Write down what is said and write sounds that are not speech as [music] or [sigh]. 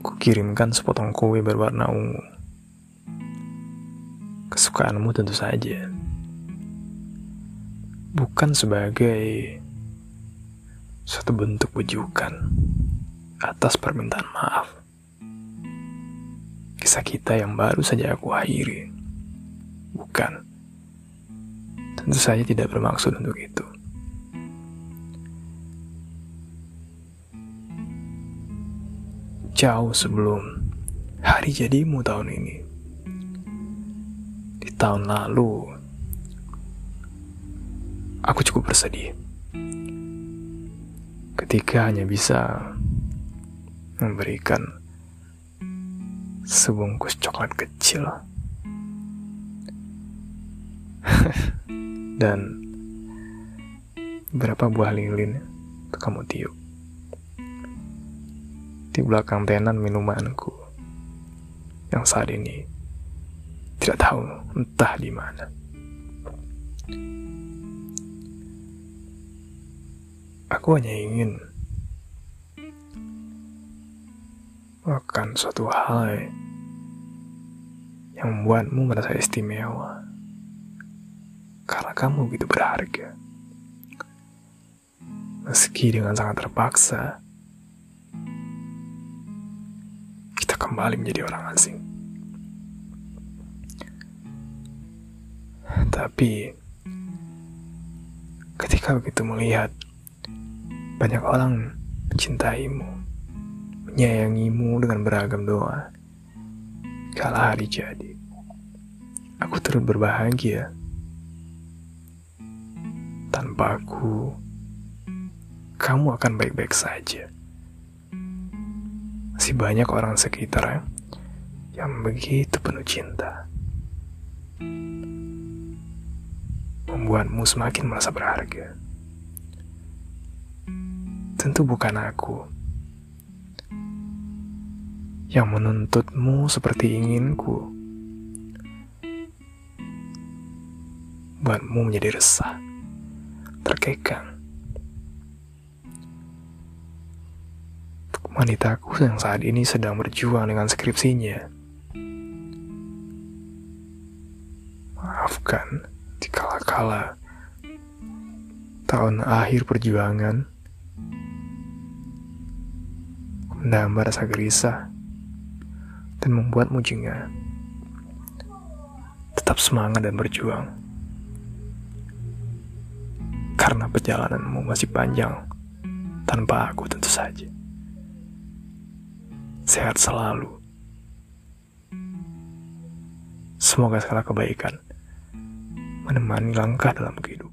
kirimkan sepotong kue berwarna ungu. Kesukaanmu tentu saja. Bukan sebagai suatu bentuk bujukan atas permintaan maaf. Kisah kita yang baru saja aku akhiri. Bukan. Tentu saja tidak bermaksud untuk itu. Jauh sebelum hari jadimu tahun ini. Di tahun lalu, aku cukup bersedih. Ketika hanya bisa memberikan sebungkus coklat kecil. [laughs] Dan beberapa buah lilin kamu tiup di belakang tenan minumanku yang saat ini tidak tahu entah di mana. Aku hanya ingin melakukan suatu hal yang membuatmu merasa istimewa karena kamu begitu berharga. Meski dengan sangat terpaksa, kembali menjadi orang asing. Tapi ketika begitu melihat banyak orang mencintaimu, menyayangimu dengan beragam doa, kala hari jadi, aku turut berbahagia. Tanpa aku, kamu akan baik-baik saja masih banyak orang sekitar ya, yang begitu penuh cinta. Membuatmu semakin merasa berharga. Tentu bukan aku yang menuntutmu seperti inginku. Buatmu menjadi resah, terkekang, wanitaku yang saat ini sedang berjuang dengan skripsinya. Maafkan dikala-kala tahun akhir perjuangan menambah rasa gelisah dan membuatmu jengah. Tetap semangat dan berjuang. Karena perjalananmu masih panjang tanpa aku tentu saja sehat selalu. Semoga segala kebaikan menemani langkah dalam kehidupan.